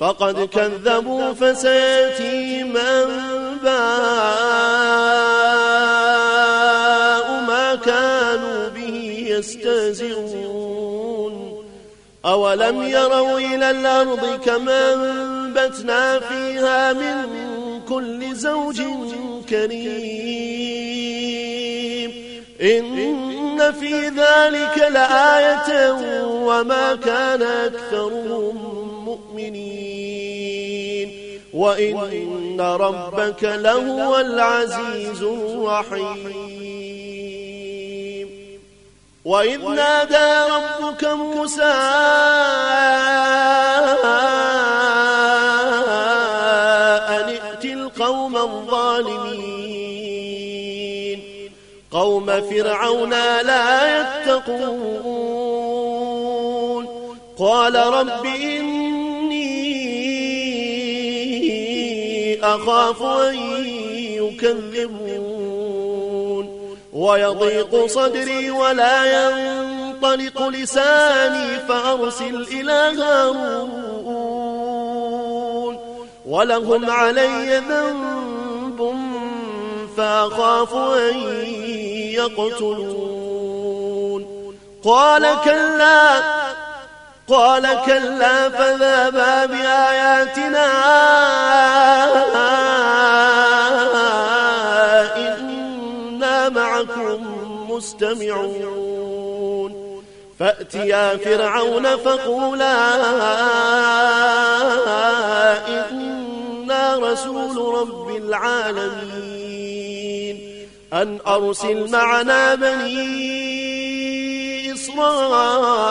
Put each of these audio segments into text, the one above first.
فقد كذبوا فسياتيهم أنباء ما كانوا به يستهزئون. أولم يروا إلى الأرض كما أنبتنا فيها من كل زوج كريم. إن في ذلك لآية وما كان أكثرهم مؤمنين. وإن ربك لهو العزيز الرحيم. وإذ نادى ربك موسى أن ائت القوم الظالمين. قوم فرعون لا يتقون. قال رب إني أخاف أن يكذبون. ويضيق صدري ولا ينطلق لساني فأرسل إلى هارون. ولهم علي ذنب فأخاف أن يقتلون. قال كلا قال كلا فذهبا بآياتنا. مستمعون فأتيا فرعون فقولا إنا رسول رب العالمين. أن أرسل معنا بني إسرائيل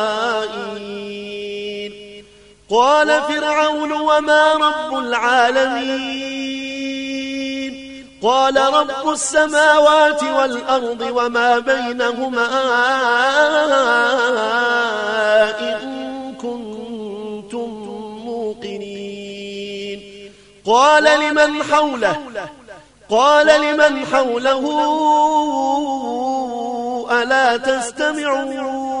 قال فرعون وما رب العالمين. قال رب السماوات والأرض وما بينهما إن كنتم موقنين. قال لمن حوله؟ قال لمن حوله ألا تستمعون؟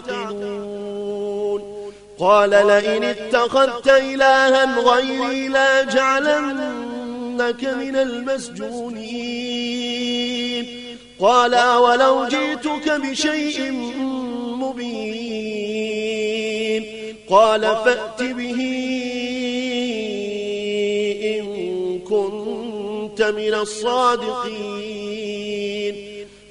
تعقلون قال لئن اتخذت إلها غيري لا جعلنك من المسجونين. قال ولو جئتك بشيء مبين. قال فأت به إن كنت من الصادقين.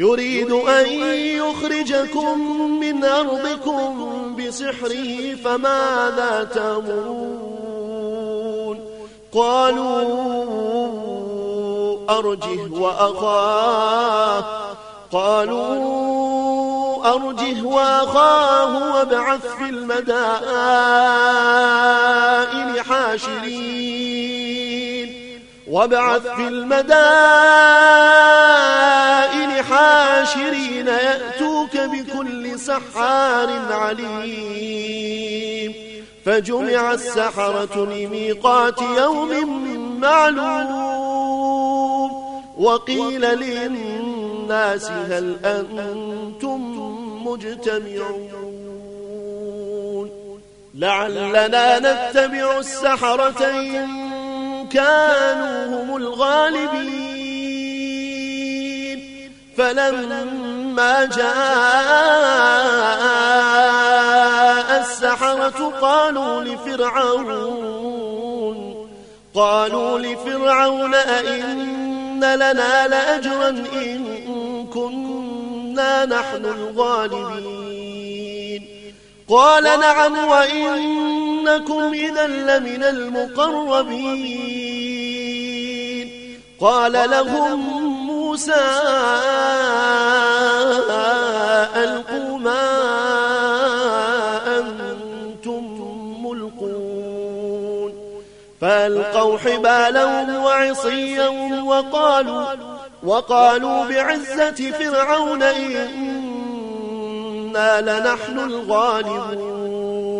يريد أن يخرجكم من أرضكم بسحره فماذا تأمرون. قالوا أرجه وأخاه. قالوا أرجه وأخاه وابعث في المدائن حاشرين. وابعث في المدائن حاشرين يأتوك بكل سحار عليم. فجمع السحرة لميقات يوم معلوم. وقيل للناس هل أنتم مجتمعون؟ لعلنا نتبع السحرة إن كانوا هم الغالبين. فلما جاء السحرة قالوا لفرعون قالوا لفرعون أئن لنا لأجرا إن كنا نحن الغالبين. قال نعم وإنكم إذا لمن المقربين. قال لهم موسى ألقوا ما أنتم ملقون فألقوا حبالهم وعصيهم وقالوا وقالوا بعزة فرعون إنا لنحن الغالبون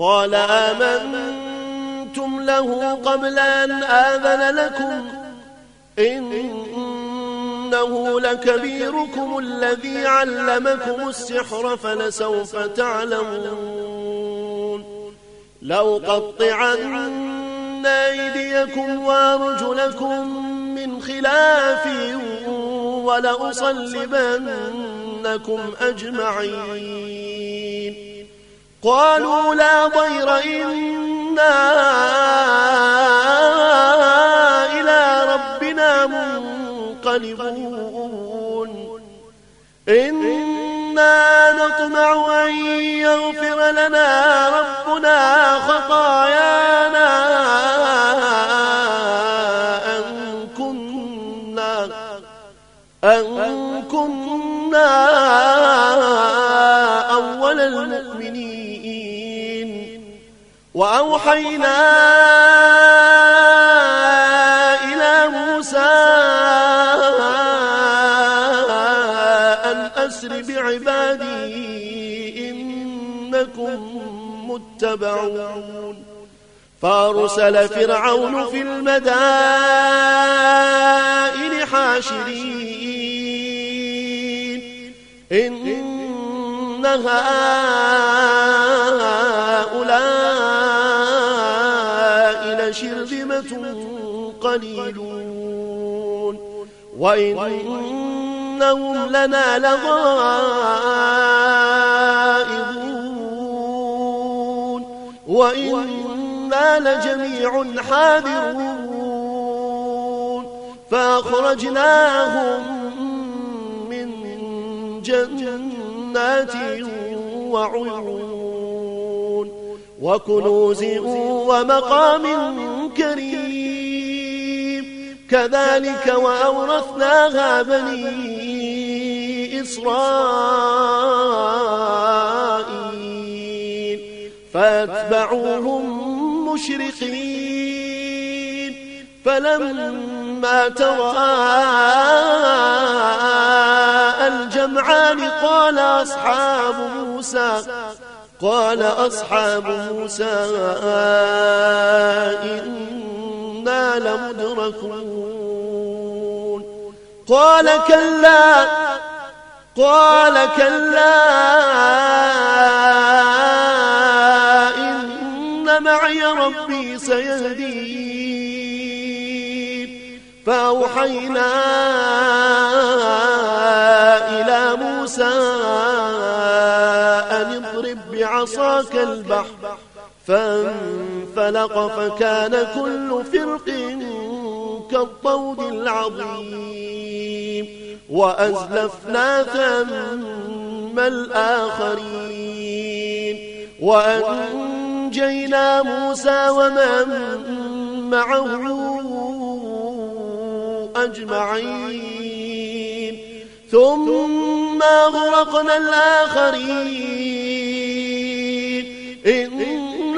قال آمنتم له قبل أن آذن لكم إنه لكبيركم الذي علمكم السحر فلسوف تعلمون لو قطعن أيديكم وأرجلكم من خلاف ولأصلبنكم أجمعين قالوا لا ضير إنا إلى ربنا منقلبون. إنا نطمع أن يغفر لنا ربنا خطايانا وأوحينا إلى موسى أن أسر بعبادي إنكم متبعون. فأرسل فرعون في المدائن حاشرين. إن هؤلاء قليلون. وإنهم لنا لغائظون وإنا لجميع حاذرون. فأخرجناهم من جنات وعيون. وكنوز ومقام كذلك وأورثناها بني إسرائيل فأتبعوهم مشرقين فلما تراءى الجمعان قال أصحاب موسى قال أصحاب موسى لمدركون قال كلا قال كلا إن معي ربي سيهدين. فأوحينا إلى موسى أن اضرب بعصاك البحر فانفلق فكان كل فرق كالطود العظيم. وأزلفنا ثم الآخرين. وأنجينا موسى ومن معه أجمعين. ثم أغرقنا الآخرين.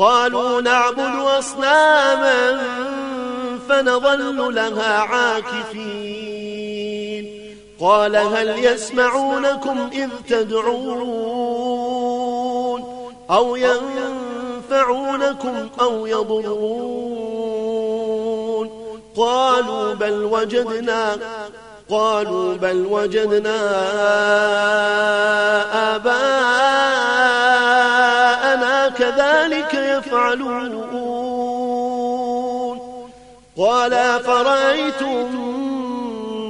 قالوا نعبد أصناما فنظل لها عاكفين. قال هل يسمعونكم إذ تدعون أو ينفعونكم أو يضرون؟ قالوا بل وجدنا قالوا بل وجدنا آباءنا كذلك يفعلون. قال فرأيتم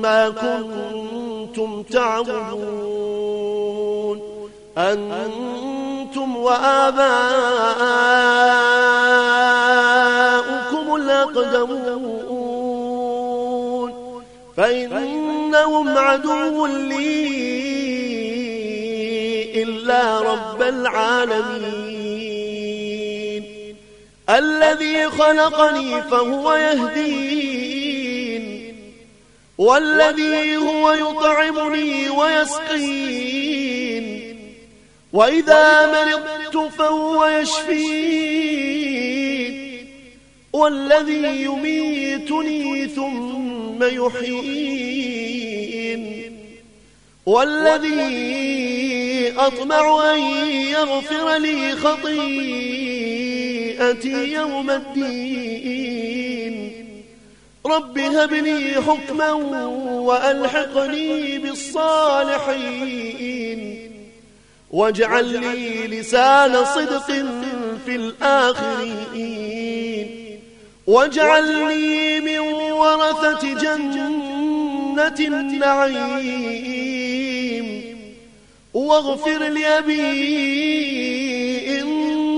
ما كنتم تعبدون؟ أنتم وآباؤكم الأقدمون. فإنهم عدو لي إلا رب العالمين. الذي خلقني فهو يهدين والذي هو يطعمني ويسقين وإذا مرضت فهو يشفين والذي يميتني ثم يحيين والذي أطمع أن يغفر لي خطيئتي يوم الدين. رب هب لي حكما وألحقني بالصالحين. واجعل لي لسان صدق في الآخرين. واجعلني من ورثة جنة النعيم. واغفر لأبي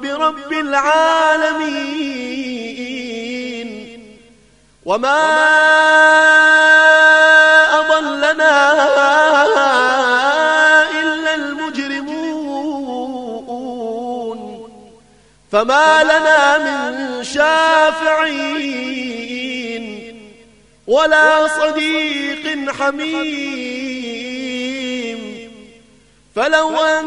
برب العالمين. وما أضلنا إلا المجرمون. فما لنا من شافعين ولا صديق حميم. فلو أن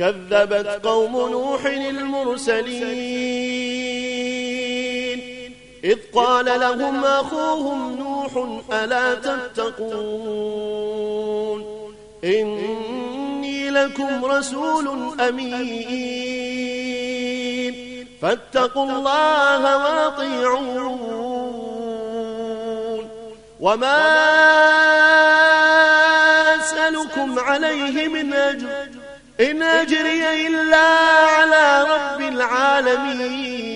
كذبت قوم نوح المرسلين. إذ قال لهم أخوهم نوح ألا تتقون؟ إني لكم رسول أمين. فاتقوا الله وأطيعون. وما أسألكم عليه من أجر. إن أجري إلا على رب العالمين.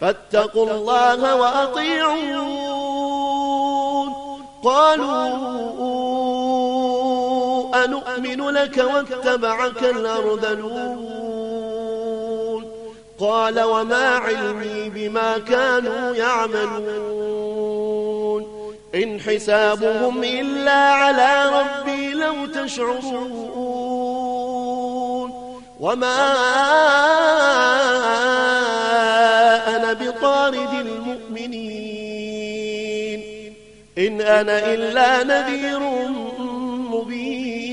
فاتقوا الله وأطيعون. قالوا أنؤمن لك واتبعك الأرذلون. قال وما علمي بما كانوا يعملون. إن حسابهم إلا على ربي لو تشعرون وما أنا بطارد المؤمنين إن أنا إلا نذير مبين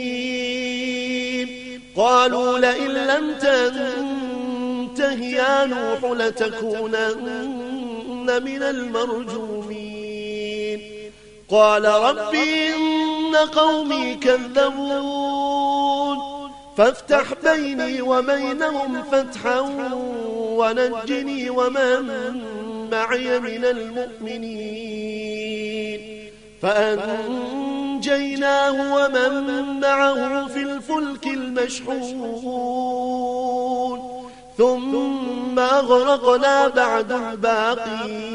قالوا لئن لم تنته يا نوح لتكونن من المرجومين قال رب إن قومي كذبون فافتح بيني وبينهم فتحا ونجني ومن معي من المؤمنين. فأنجيناه ومن معه في الفلك المشحون. ثم أغرقنا بعد الباقين.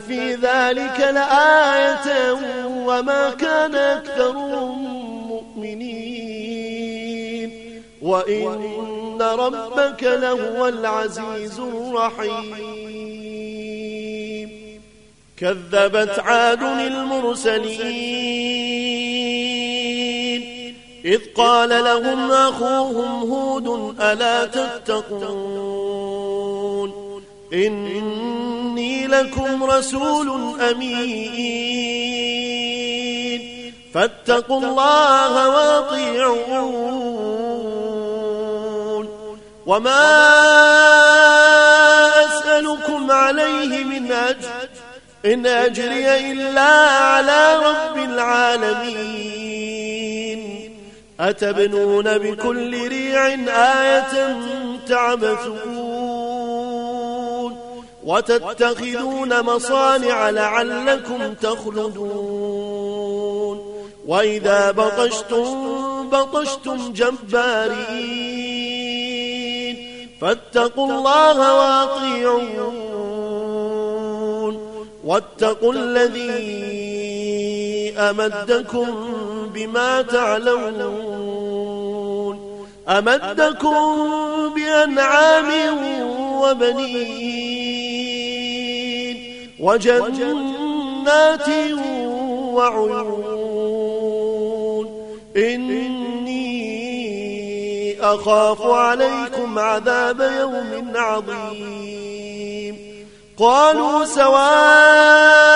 في ذلك لآية وما كان أكثرهم مؤمنين. وإن ربك لهو العزيز الرحيم. كذبت عاد المرسلين. إذ قال لهم أخوهم هود ألا تتقون؟ إني لكم رسول أمين. فاتقوا الله وأطيعون. وما أسألكم عليه من أجر. إن أجري إلا على رب العالمين. أتبنون بكل ريع آية تعبثون. وتتخذون مصانع لعلكم تخلدون. وإذا بطشتم بطشتم جبارين. فاتقوا الله وأطيعون. واتقوا الذي أمدكم بما تعلمون. أمدكم بأنعام وبنين وجنات جنات وعيون. إني أخاف عليكم عذاب يوم عظيم. قالوا سواء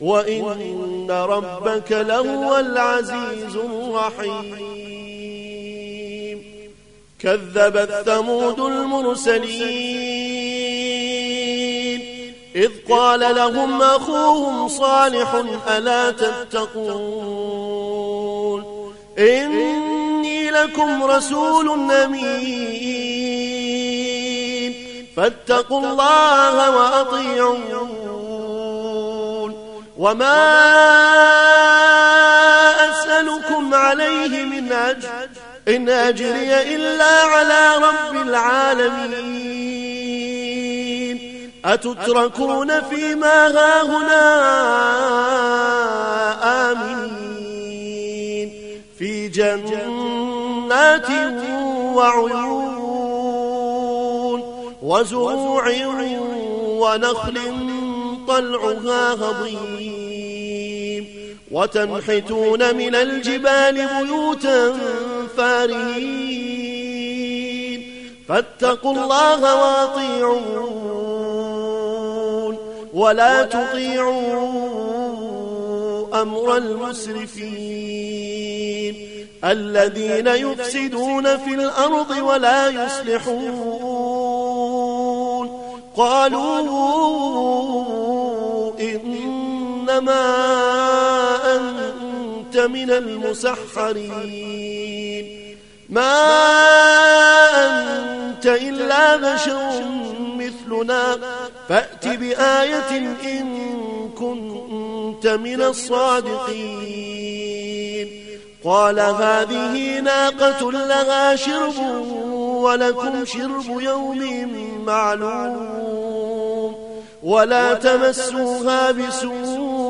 وإن ربك لهو العزيز الرحيم. كذبت ثمود المرسلين. إذ قال لهم أخوهم صالح ألا تتقون. إني لكم رسول أمين. فاتقوا الله وأطيعون. وما أسألكم عليه من أجر إن أجري إلا على رب العالمين أتتركون فيما هاهنا آمنين في جنات وعيون وزروع ونخل طلعها هضيم وتنحتون من الجبال بيوتا فارهين. فاتقوا الله واطيعون. ولا تطيعوا أمر المسرفين. الذين يفسدون في الأرض ولا يصلحون. قالوا إنما أنت من المسحرين. ما أنت إلا بشر مثلنا. فأت بآية إن كنت من الصادقين. قال هذه ناقة لها شرب ولكم شرب يوم معلوم. ولا تمسوها بسوء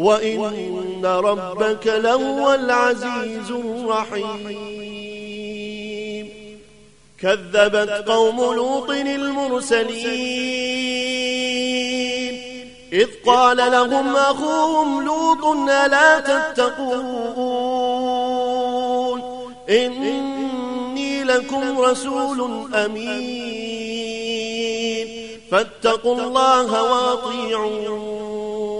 وإن ربك لهو العزيز الرحيم. كذبت قوم لوط المرسلين. إذ قال لهم أخوهم لوط ألا تتقون؟ إني لكم رسول أمين. فاتقوا الله وأطيعون.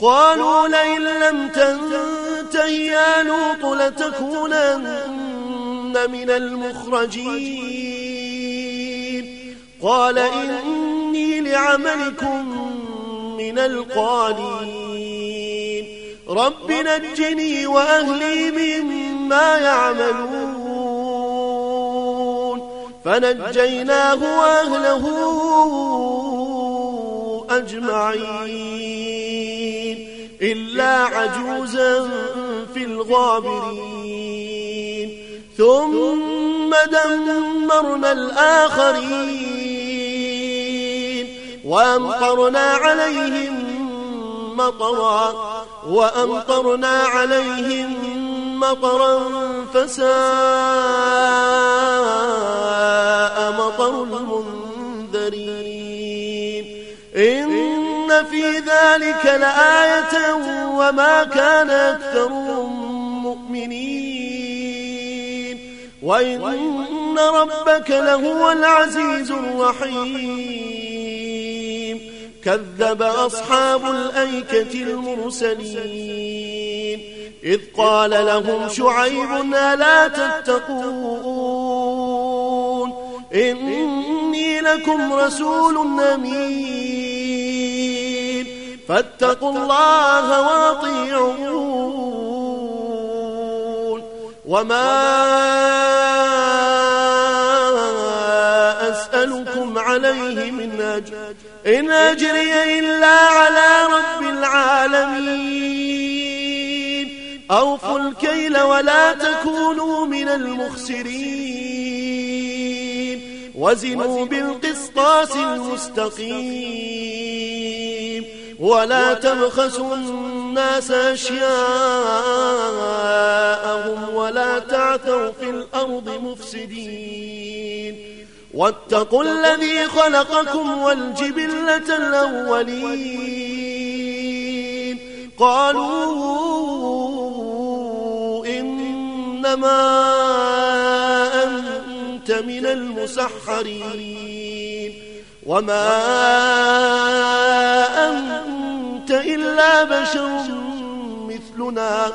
قالوا لئن لم تنته يا لوط لتكونن من المخرجين. قال إني لعملكم من القالين رب نجني وأهلي مما يعملون. فنجيناه وأهله أجمعين. إلا عجوزا في الغابرين. ثم دمرنا الآخرين. وأمطرنا عليهم مطرا وأمطرنا عليهم مطرا فساء مطر المنذرين. إن في ذلك لآية وما كان أكثرهم مؤمنين. وإن ربك لهو العزيز الرحيم. كذب أصحاب الأيكة المرسلين. إذ قال لهم شعيب ألا تتقون؟ إني لكم رسول أمين. فاتقوا الله واطيعون. وما أسألكم عليه من أجر. إن أجري إلا على رب العالمين. أوفوا الكيل ولا تكونوا من المخسرين. وزنوا بالقسطاس المستقيم. ولا تبخسوا الناس أشياءهم ولا تعثوا في الأرض مفسدين. واتقوا الذي خلقكم والجبلة الأولين. قالوا إنما أنت من المسحرين. وما أنت إلا بشر مثلنا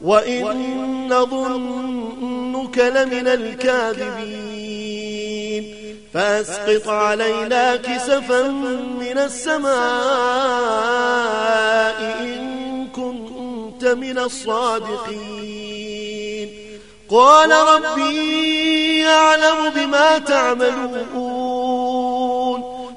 وإن نظنك لمن الكاذبين فأسقط علينا كسفا من السماء إن كنت من الصادقين قال ربي يعلم بما تعملون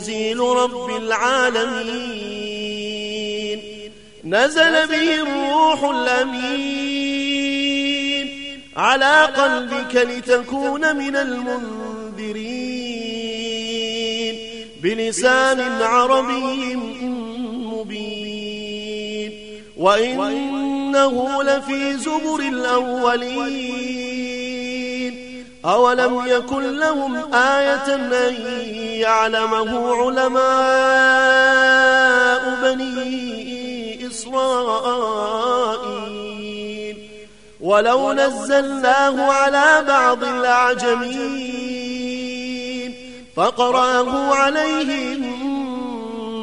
لتنزيل رب العالمين. نزل به الروح الأمين. على قلبك لتكون من المنذرين. بلسان عربي مبين. وإنه لفي زبر الأولين. أولم يكن لهم آية أن يعلمه علماء بني إسرائيل. ولو نزلناه على بعض الأعجمين فقرأه عليهم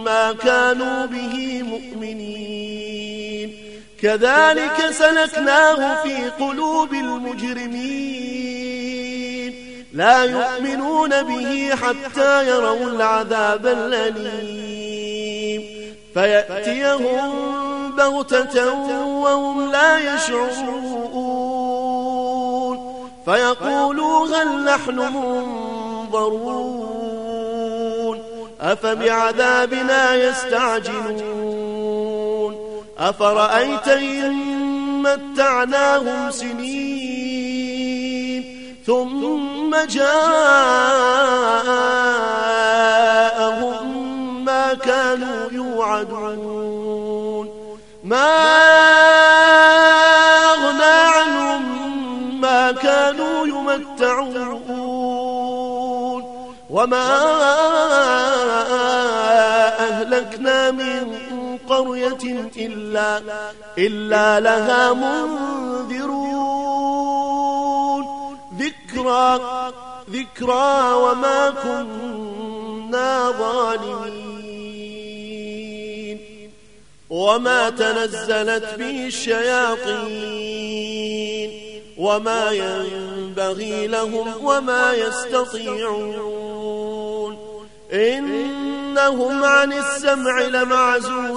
ما كانوا به مؤمنين. كذلك سلكناه في قلوب المجرمين. لا يؤمنون به حتى يروا العذاب الأليم. فيأتيهم بغتة وهم لا يشعرون. فيقولوا هل نحن منظرون. أفبعذابنا يستعجلون. أفرأيت إن متعناهم سنين. ثم جاءهم ما كانوا يوعدون. ما أغنى عنهم ما كانوا يمتعون. وما أهلكنا من قرية إلا, إلا لها منذرون. ذكرى وما كنا ظالمين. وما تنزلت به الشياطين. وما ينبغي لهم وما يستطيعون. إن إنهم عن السمع لمعزولون.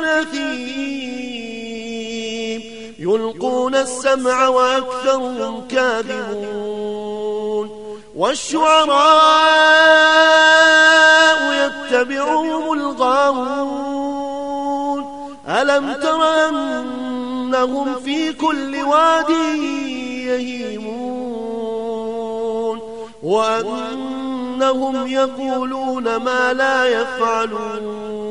أثيم يلقون السمع وأكثرهم كاذبون. والشعراء يتبعهم الغاوون. ألم تر أنهم في كل واد يهيمون؟ وأنهم يقولون ما لا يفعلون.